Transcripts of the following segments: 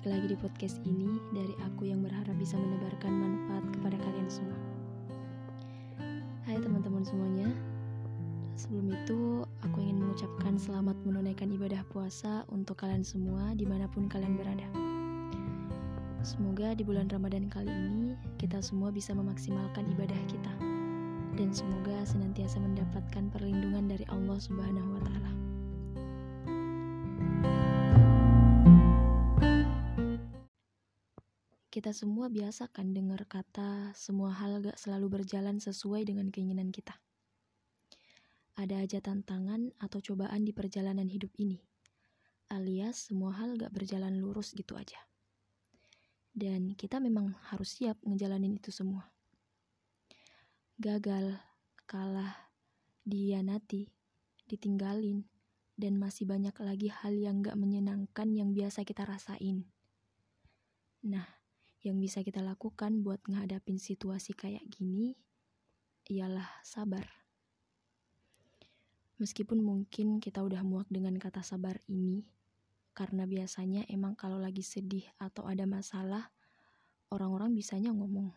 podcast ini dari aku yang berharap bisa menebarkan manfaat kepada kalian semua. Hai teman-teman semuanya, sebelum itu aku ingin mengucapkan selamat menunaikan ibadah puasa untuk kalian semua di mana pun kalian berada. Semoga di bulan Ramadan kali ini kita semua bisa memaksimalkan ibadah kita dan semoga senantiasa mendapatkan perlindungan dari Allah Subhanahu wa taala. Kita semua biasa kan dengar kata semua hal gak selalu berjalan sesuai dengan keinginan kita. Ada aja tantangan atau cobaan di perjalanan hidup ini. Alias semua hal gak berjalan lurus gitu aja. Dan kita memang harus siap ngejalanin itu semua. Gagal, kalah, dihianati, ditinggalin, dan masih banyak lagi hal yang gak menyenangkan yang biasa kita rasain. Nah, yang bisa kita lakukan buat menghadapin situasi kayak gini ialah sabar. Meskipun mungkin kita udah muak dengan kata sabar ini, karena biasanya emang kalau lagi sedih atau ada masalah, orang-orang bisanya ngomong,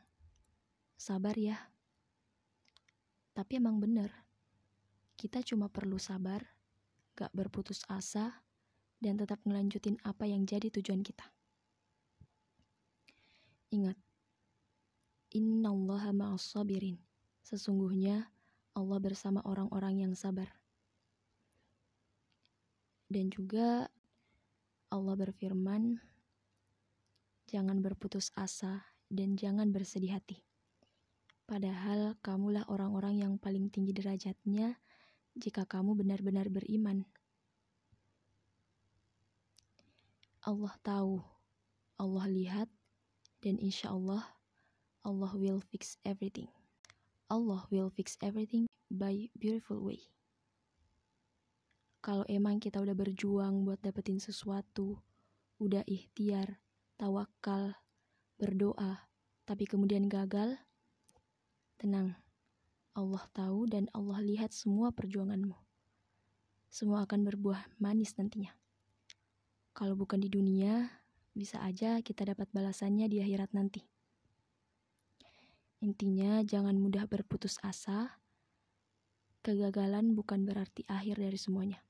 sabar ya. Tapi emang bener, kita cuma perlu sabar, gak berputus asa, dan tetap ngelanjutin apa yang jadi tujuan kita. Ingat, Innallaha ma'as sabirin. Sesungguhnya Allah bersama orang-orang yang sabar. Dan juga Allah berfirman, jangan berputus asa dan jangan bersedih hati. Padahal kamulah orang-orang yang paling tinggi derajatnya jika kamu benar-benar beriman. Allah tahu, Allah lihat, dan insya Allah, Allah will fix everything. Allah will fix everything by beautiful way. Kalau emang kita udah berjuang buat dapetin sesuatu, udah ikhtiar, tawakal, berdoa, tapi kemudian gagal, tenang. Allah tahu dan Allah lihat semua perjuanganmu. Semua akan berbuah manis nantinya. Kalau bukan di dunia, bisa aja kita dapat balasannya di akhirat nanti. Intinya, jangan mudah berputus asa. Kegagalan bukan berarti akhir dari semuanya.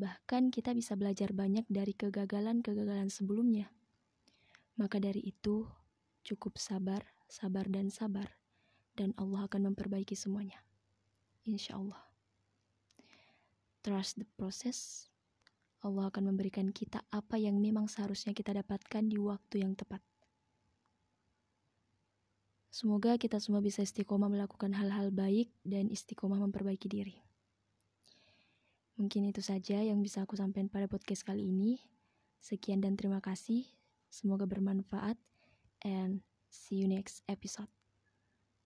Bahkan, kita bisa belajar banyak dari kegagalan-kegagalan sebelumnya. Maka dari itu, cukup sabar, sabar, dan sabar, dan Allah akan memperbaiki semuanya. Insya Allah. Trust the process Allah akan memberikan kita apa yang memang seharusnya kita dapatkan di waktu yang tepat. Semoga kita semua bisa istiqomah melakukan hal-hal baik dan istiqomah memperbaiki diri. Mungkin itu saja yang bisa aku sampaikan pada podcast kali ini. Sekian dan terima kasih. Semoga bermanfaat and see you next episode.